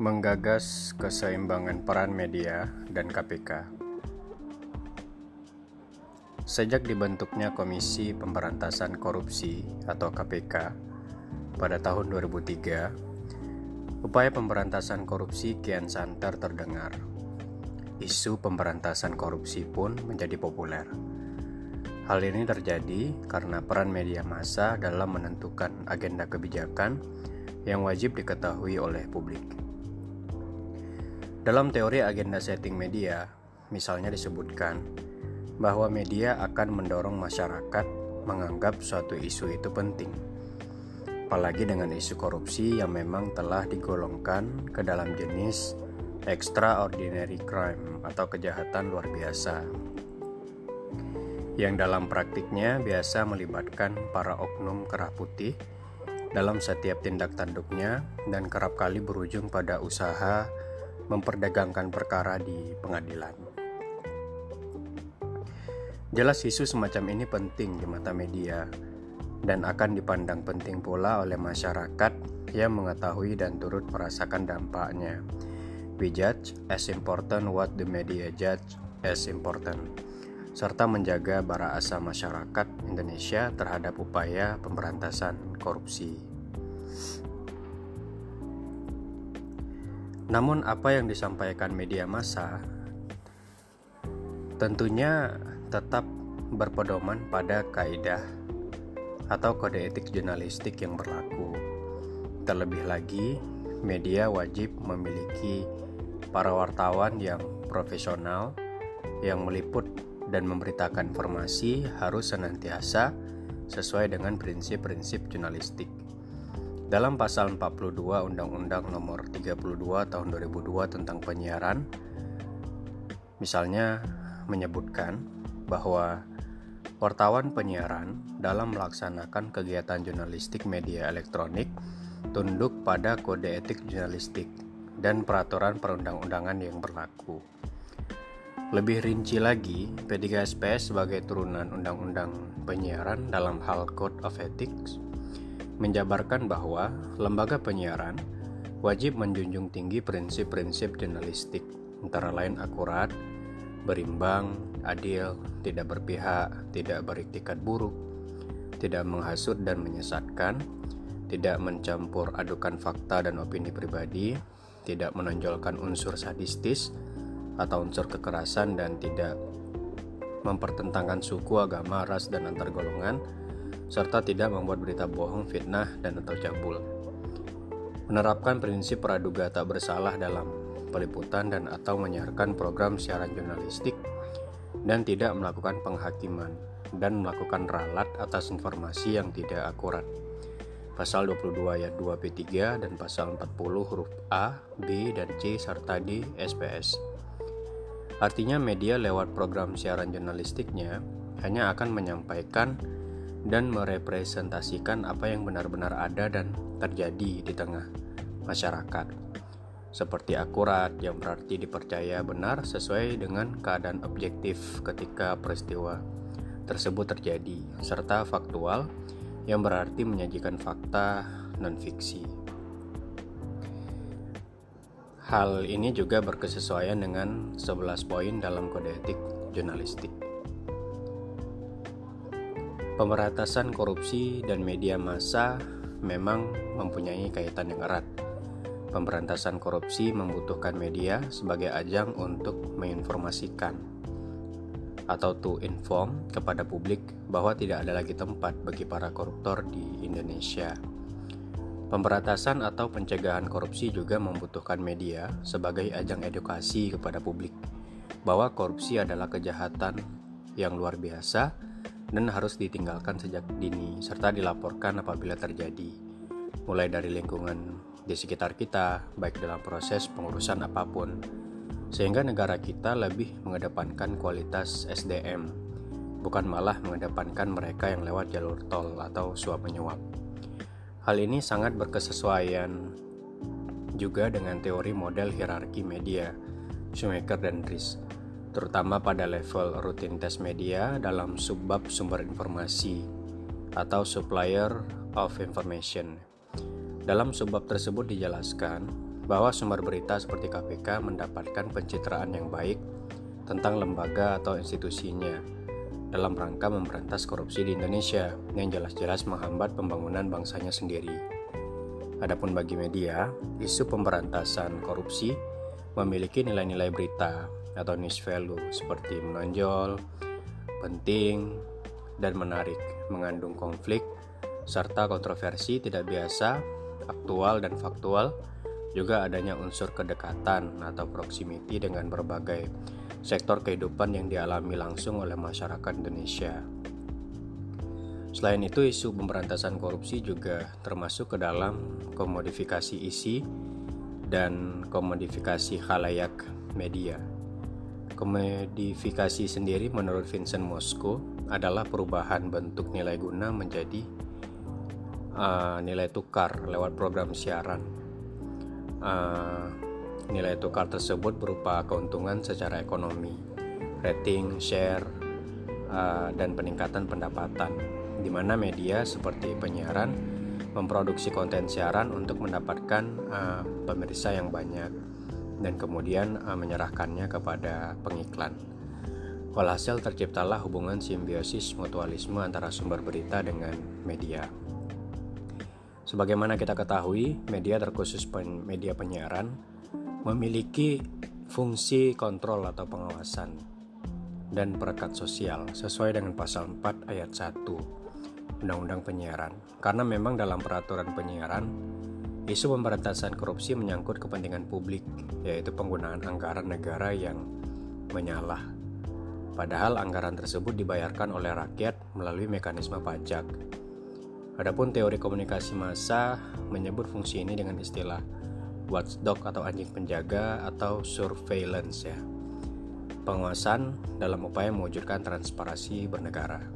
Menggagas keseimbangan peran media dan KPK. Sejak dibentuknya Komisi Pemberantasan Korupsi atau KPK pada tahun 2003, upaya pemberantasan korupsi kian santer terdengar. Isu pemberantasan korupsi pun menjadi populer. Hal ini terjadi karena peran media massa dalam menentukan agenda kebijakan yang wajib diketahui oleh publik. Dalam teori agenda setting media, misalnya disebutkan bahwa media akan mendorong masyarakat menganggap suatu isu itu penting. Apalagi dengan isu korupsi yang memang telah digolongkan ke dalam jenis extraordinary crime atau kejahatan luar biasa. Yang dalam praktiknya biasa melibatkan para oknum kerah putih dalam setiap tindak tanduknya dan kerap kali berujung pada usaha memperdagangkan perkara di pengadilan. Jelas isu semacam ini penting di mata media dan akan dipandang penting pula oleh masyarakat yang mengetahui dan turut merasakan dampaknya. We judge as important what the media judge as important serta menjaga bara asa masyarakat Indonesia terhadap upaya pemberantasan korupsi. Namun apa yang disampaikan media massa tentunya tetap berpedoman pada kaidah atau kode etik jurnalistik yang berlaku. Terlebih lagi, media wajib memiliki para wartawan yang profesional yang meliput dan memberitakan informasi harus senantiasa sesuai dengan prinsip-prinsip jurnalistik. Dalam pasal 42 Undang-Undang Nomor 32 Tahun 2002 tentang penyiaran misalnya menyebutkan bahwa wartawan penyiaran dalam melaksanakan kegiatan jurnalistik media elektronik tunduk pada kode etik jurnalistik dan peraturan perundang-undangan yang berlaku. Lebih rinci lagi, P3SPS sebagai turunan Undang-Undang Penyiaran dalam hal Code of Ethics menjabarkan bahwa lembaga penyiaran wajib menjunjung tinggi prinsip-prinsip jurnalistik, antara lain akurat, berimbang, adil, tidak berpihak, tidak beriktikat buruk, tidak menghasut dan menyesatkan, tidak mencampur adukan fakta dan opini pribadi, tidak menonjolkan unsur sadistis atau unsur kekerasan dan tidak mempertentangkan suku, agama, ras, dan antar golongan, serta tidak membuat berita bohong, fitnah, dan atau cabul. Menerapkan prinsip praduga tak bersalah dalam peliputan dan atau menyiarkan program siaran jurnalistik dan tidak melakukan penghakiman dan melakukan ralat atas informasi yang tidak akurat. Pasal 22 ayat 2 P3 dan pasal 40 huruf A, B, dan C serta D SPS. Artinya media lewat program siaran jurnalistiknya hanya akan menyampaikan dan merepresentasikan apa yang benar-benar ada dan terjadi di tengah masyarakat. Seperti akurat yang berarti dipercaya benar sesuai dengan keadaan objektif ketika peristiwa tersebut terjadi, serta faktual yang berarti menyajikan fakta non-fiksi. Hal ini juga berkesesuaian dengan 11 poin dalam kode etik jurnalistik. Pemberantasan korupsi dan media massa memang mempunyai kaitan yang erat. Pemberantasan korupsi membutuhkan media sebagai ajang untuk menginformasikan atau to inform kepada publik bahwa tidak ada lagi tempat bagi para koruptor di Indonesia. Pemberantasan atau pencegahan korupsi juga membutuhkan media sebagai ajang edukasi kepada publik bahwa korupsi adalah kejahatan yang luar biasa dan harus ditinggalkan sejak dini serta dilaporkan apabila terjadi, mulai dari lingkungan di sekitar kita, baik dalam proses pengurusan apa pun, sehingga negara kita lebih mengedepankan kualitas SDM, bukan malah mengedepankan mereka yang lewat jalur tol atau suap menyuap. Hal ini sangat berkesesuaian juga dengan teori model hierarki media Schumacher dan Ries terutama pada level rutinitas media dalam subbab sumber informasi atau supplier of information. Dalam subbab tersebut dijelaskan bahwa sumber berita seperti KPK mendapatkan pencitraan yang baik tentang lembaga atau institusinya dalam rangka memberantas korupsi di Indonesia yang jelas-jelas menghambat pembangunan bangsanya sendiri. Adapun bagi media, isu pemberantasan korupsi memiliki nilai-nilai berita atau news value seperti menonjol, penting, dan menarik, mengandung konflik, serta kontroversi tidak biasa, aktual dan faktual, juga adanya unsur kedekatan atau proximity dengan berbagai sektor kehidupan yang dialami langsung oleh masyarakat Indonesia. Selain itu, isu pemberantasan korupsi juga termasuk ke dalam komodifikasi isi dan komodifikasi khalayak media. Komodifikasi sendiri menurut Vincent Mosco adalah perubahan bentuk nilai guna menjadi uh, nilai tukar lewat program siaran. Uh, nilai tukar tersebut berupa keuntungan secara ekonomi, rating, share, uh, dan peningkatan pendapatan, di mana media seperti penyiaran memproduksi konten siaran untuk mendapatkan uh, pemirsa yang banyak dan kemudian uh, menyerahkannya kepada pengiklan. Walhasil terciptalah hubungan simbiosis mutualisme antara sumber berita dengan media. Sebagaimana kita ketahui, media terkhusus pen media penyiaran memiliki fungsi kontrol atau pengawasan dan perekat sosial sesuai dengan pasal 4 ayat 1 Undang-Undang Penyiaran. Karena memang dalam peraturan penyiaran Isu pemberantasan korupsi menyangkut kepentingan publik, yaitu penggunaan anggaran negara yang menyalah. Padahal anggaran tersebut dibayarkan oleh rakyat melalui mekanisme pajak. Adapun teori komunikasi massa menyebut fungsi ini dengan istilah watchdog atau anjing penjaga atau surveillance ya. Pengawasan dalam upaya mewujudkan transparansi bernegara.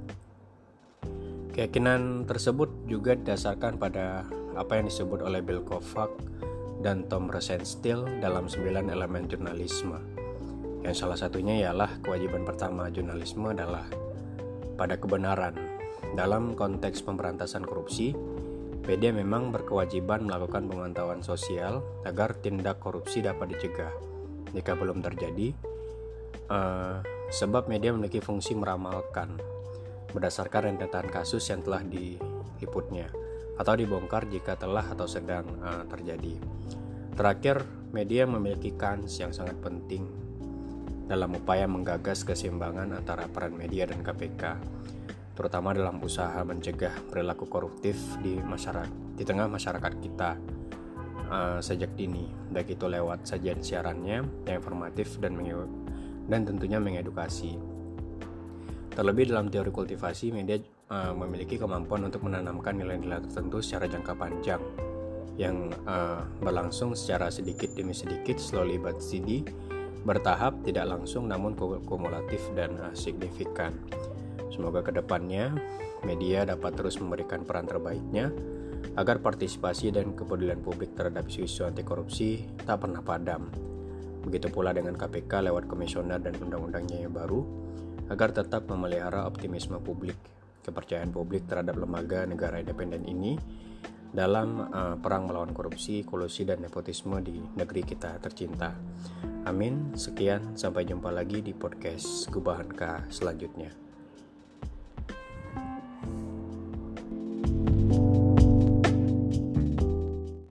Keyakinan tersebut juga didasarkan pada apa yang disebut oleh Bill Kovac dan Tom Rosenstiel dalam sembilan elemen jurnalisme. Yang salah satunya ialah kewajiban pertama jurnalisme adalah pada kebenaran. Dalam konteks pemberantasan korupsi, media memang berkewajiban melakukan pemantauan sosial agar tindak korupsi dapat dicegah. Jika belum terjadi, uh, sebab media memiliki fungsi meramalkan berdasarkan rentetan kasus yang telah diliputnya atau dibongkar jika telah atau sedang uh, terjadi. Terakhir, media memiliki kans yang sangat penting dalam upaya menggagas keseimbangan antara peran media dan KPK, terutama dalam usaha mencegah perilaku koruptif di masyarakat di tengah masyarakat kita uh, sejak dini, baik itu lewat sajian siarannya yang informatif dan dan tentunya mengedukasi. Terlebih dalam teori kultivasi, media uh, memiliki kemampuan untuk menanamkan nilai-nilai tertentu secara jangka panjang yang uh, berlangsung secara sedikit demi sedikit, slowly but steady, bertahap, tidak langsung namun kumulatif dan uh, signifikan. Semoga ke depannya media dapat terus memberikan peran terbaiknya agar partisipasi dan kepedulian publik terhadap isu-isu anti korupsi tak pernah padam. Begitu pula dengan KPK lewat komisioner dan undang-undangnya yang baru, agar tetap memelihara optimisme publik kepercayaan publik terhadap lembaga negara independen ini dalam uh, perang melawan korupsi, kolusi, dan nepotisme di negeri kita tercinta. Amin. Sekian, sampai jumpa lagi di podcast Gubahanka selanjutnya.